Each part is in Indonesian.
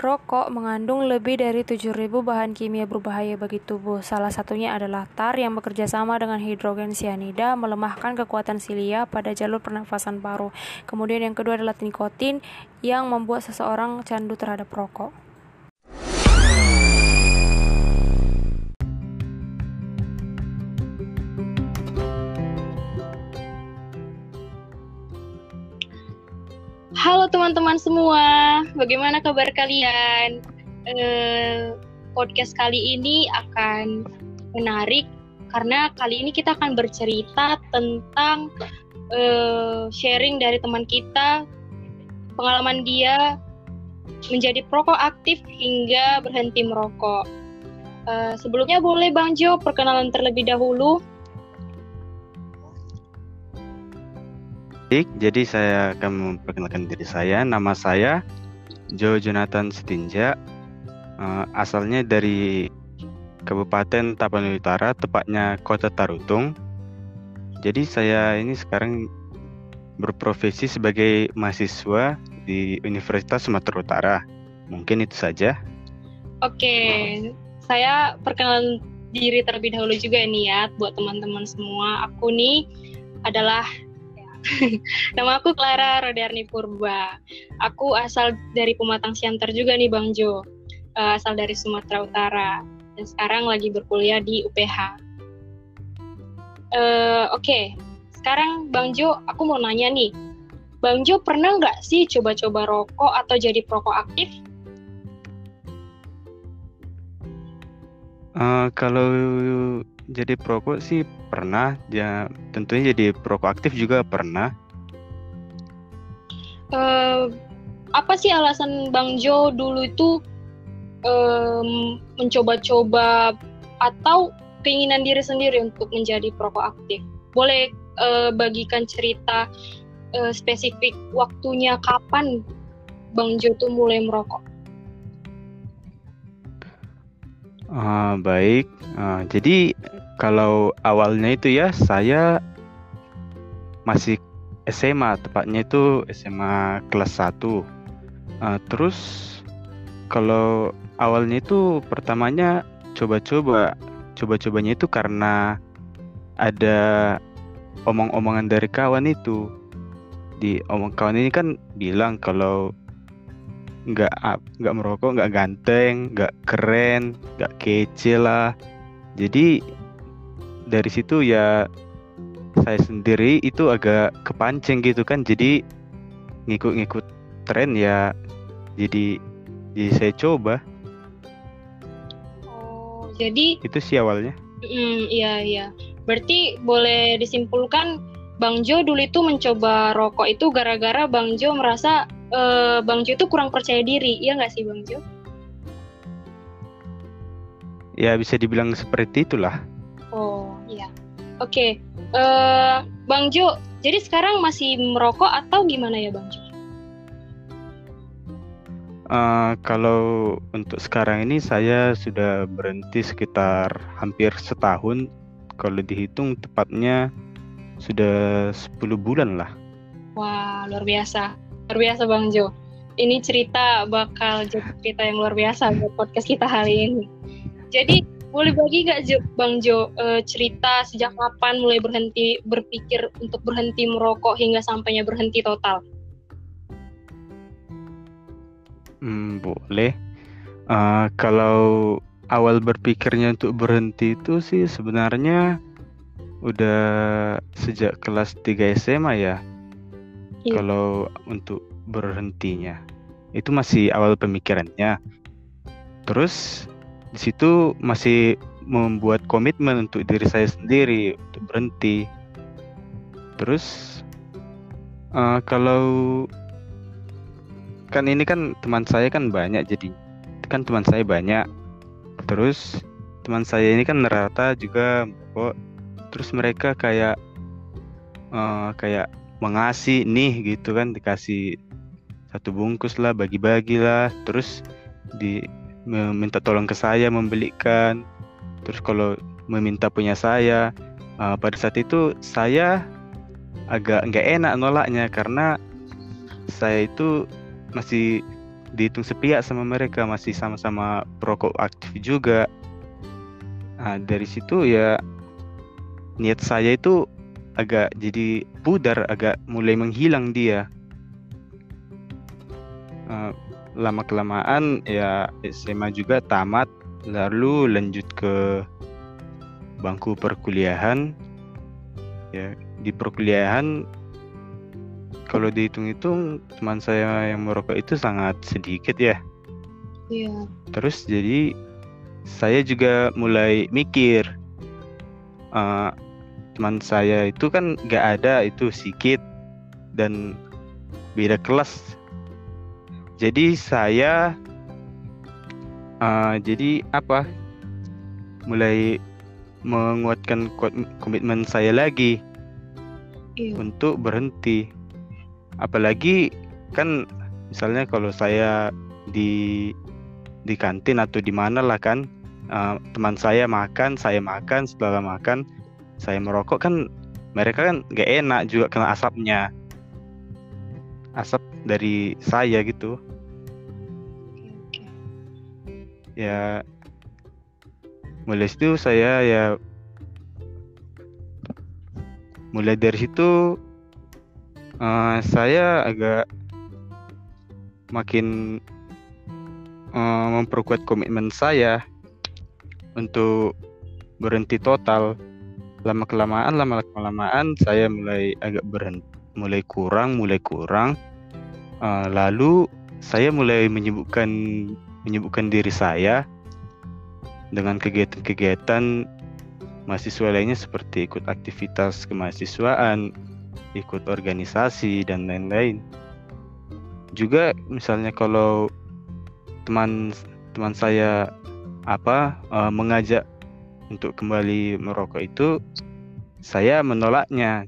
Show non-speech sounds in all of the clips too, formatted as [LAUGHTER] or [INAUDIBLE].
Rokok mengandung lebih dari 7.000 bahan kimia berbahaya bagi tubuh. Salah satunya adalah tar yang bekerja sama dengan hidrogen cyanida melemahkan kekuatan silia pada jalur pernafasan paru. Kemudian yang kedua adalah nikotin yang membuat seseorang candu terhadap rokok. Teman-teman semua, bagaimana kabar kalian? Eh, podcast kali ini akan menarik karena kali ini kita akan bercerita tentang eh, sharing dari teman kita, pengalaman dia menjadi perokok aktif hingga berhenti merokok. Eh, sebelumnya boleh Bang Jo perkenalan terlebih dahulu. Jadi saya akan memperkenalkan diri saya. Nama saya Joe Jonathan Setinja. Uh, asalnya dari Kabupaten Tapanuli Utara, tepatnya Kota Tarutung. Jadi saya ini sekarang berprofesi sebagai mahasiswa di Universitas Sumatera Utara. Mungkin itu saja. Oke, saya perkenalan diri terlebih dahulu juga nih ya buat teman-teman semua. Aku nih adalah [LAUGHS] Nama aku Clara Rodarni Purba. Aku asal dari Pematang Siantar juga nih Bang Jo. Uh, asal dari Sumatera Utara. Dan sekarang lagi berkuliah di UPH. Uh, eh, Oke, okay. sekarang Bang Jo, aku mau nanya nih. Bang Jo pernah nggak sih coba-coba rokok atau jadi perokok aktif? Uh, kalau jadi perokok sih pernah ya tentunya jadi perokok aktif juga pernah. Uh, apa sih alasan Bang Jo dulu itu um, mencoba-coba atau keinginan diri sendiri untuk menjadi perokok aktif? Boleh uh, bagikan cerita uh, spesifik waktunya kapan Bang Jo tuh mulai merokok? Uh, baik, uh, jadi kalau awalnya itu ya saya masih SMA, tepatnya itu SMA kelas 1. Uh, terus kalau awalnya itu pertamanya coba-coba, coba-cobanya itu karena ada omong-omongan dari kawan itu. Di omong kawan ini kan bilang kalau nggak nggak merokok nggak ganteng nggak keren nggak kece lah jadi dari situ ya saya sendiri itu agak kepancing gitu kan. Jadi ngikut-ngikut tren ya jadi jadi saya coba. Oh jadi itu sih awalnya. Mm, iya iya. Berarti boleh disimpulkan Bang Jo dulu itu mencoba rokok itu gara-gara Bang Jo merasa uh, Bang Jo itu kurang percaya diri, iya nggak sih Bang Jo? Ya bisa dibilang seperti itulah. Oke. Okay. Uh, eh, Bang Jo, jadi sekarang masih merokok atau gimana ya Bang Jo? Uh, kalau untuk sekarang ini saya sudah berhenti sekitar hampir setahun. Kalau dihitung tepatnya sudah 10 bulan lah. Wah, luar biasa luar biasa Bang Jo. Ini cerita bakal jadi cerita yang luar biasa buat podcast kita hari ini. Jadi boleh bagi gak Jo, Bang Jo uh, cerita sejak kapan mulai berhenti berpikir untuk berhenti merokok hingga sampainya berhenti total? Hmm, boleh. Uh, kalau awal berpikirnya untuk berhenti itu sih sebenarnya udah sejak kelas 3 SMA ya. Iya. Kalau untuk berhentinya itu masih awal pemikirannya. Terus di situ masih membuat komitmen untuk diri saya sendiri untuk berhenti. Terus uh, kalau kan ini kan teman saya kan banyak jadi kan teman saya banyak. Terus teman saya ini kan rata juga kok terus mereka kayak uh, kayak mengasih nih gitu kan dikasih satu bungkus lah bagi-bagi lah terus di meminta tolong ke saya membelikan. Terus kalau meminta punya saya uh, pada saat itu saya agak nggak enak nolaknya karena saya itu masih dihitung sepihak sama mereka masih sama-sama perokok aktif juga. Nah, dari situ ya niat saya itu agak jadi pudar agak mulai menghilang dia. Uh, lama kelamaan ya SMA juga tamat lalu lanjut ke bangku perkuliahan ya di perkuliahan kalau dihitung-hitung teman saya yang merokok itu sangat sedikit ya. Iya. Terus jadi saya juga mulai mikir uh, teman saya itu kan gak ada itu sedikit dan beda kelas. Jadi saya uh, jadi apa? Mulai menguatkan komitmen saya lagi iya. untuk berhenti apalagi kan misalnya kalau saya di di kantin atau di mana lah kan uh, teman saya makan saya makan setelah makan saya merokok kan mereka kan gak enak juga kena asapnya asap dari saya gitu ya mulai situ saya ya mulai dari situ uh, saya agak makin uh, memperkuat komitmen saya untuk berhenti total. Lama kelamaan lama kelamaan saya mulai agak berhenti mulai kurang mulai kurang. Uh, lalu saya mulai menyibukkan menyibukkan diri saya dengan kegiatan-kegiatan mahasiswa lainnya seperti ikut aktivitas kemahasiswaan ikut organisasi dan lain-lain. Juga misalnya kalau teman teman saya apa uh, mengajak untuk kembali merokok itu saya menolaknya.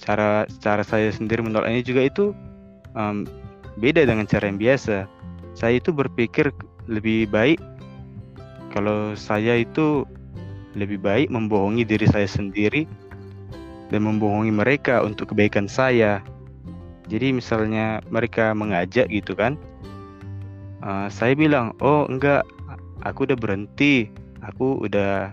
Cara cara saya sendiri menolaknya juga itu um, beda dengan cara yang biasa. Saya itu berpikir lebih baik kalau saya itu lebih baik membohongi diri saya sendiri dan membohongi mereka untuk kebaikan saya. Jadi misalnya mereka mengajak gitu kan, uh, saya bilang, oh enggak, aku udah berhenti, aku udah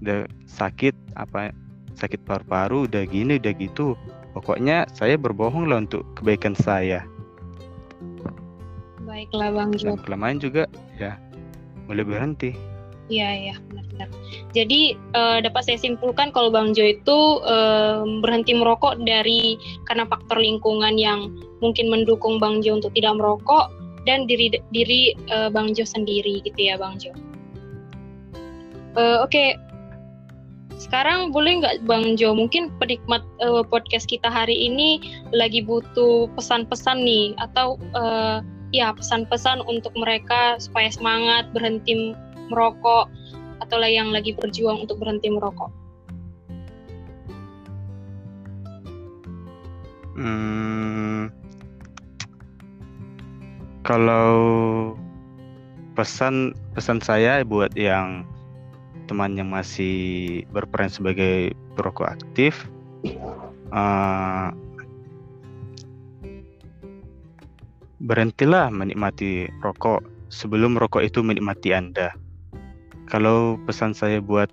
udah sakit apa sakit paru-paru, udah gini, udah gitu. Pokoknya saya berbohong lah untuk kebaikan saya. Baiklah Bang Jo. Kelamaan juga ya mulai berhenti. Iya iya benar-benar. Jadi uh, dapat saya simpulkan kalau Bang Jo itu uh, berhenti merokok dari karena faktor lingkungan yang mungkin mendukung Bang Jo untuk tidak merokok dan diri diri uh, Bang Jo sendiri gitu ya Bang Jo. Uh, Oke, okay. sekarang boleh nggak Bang Jo mungkin penikmat uh, podcast kita hari ini lagi butuh pesan-pesan nih atau uh, ya pesan-pesan untuk mereka supaya semangat berhenti merokok atau yang lagi berjuang untuk berhenti merokok? Hmm, kalau pesan pesan saya buat yang teman yang masih berperan sebagai perokok aktif, uh, berhentilah menikmati rokok sebelum rokok itu menikmati Anda. Kalau pesan saya buat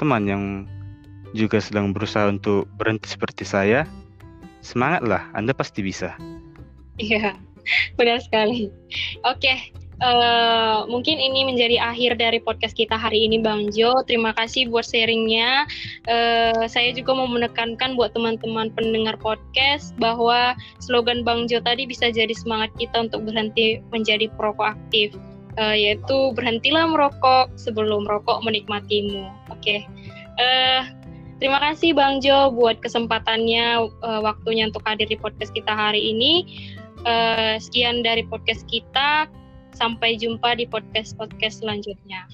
teman yang juga sedang berusaha untuk berhenti seperti saya, semangatlah, Anda pasti bisa. Iya, benar sekali. Oke, uh, mungkin ini menjadi akhir dari podcast kita hari ini, Bang Jo. Terima kasih buat sharingnya. Uh, saya juga mau menekankan buat teman-teman pendengar podcast bahwa slogan Bang Jo tadi bisa jadi semangat kita untuk berhenti menjadi perokok aktif uh, yaitu berhentilah merokok sebelum merokok menikmatimu. Oke, okay. uh, terima kasih Bang Jo buat kesempatannya, uh, waktunya untuk hadir di podcast kita hari ini. Uh, sekian dari podcast kita. Sampai jumpa di podcast-podcast selanjutnya.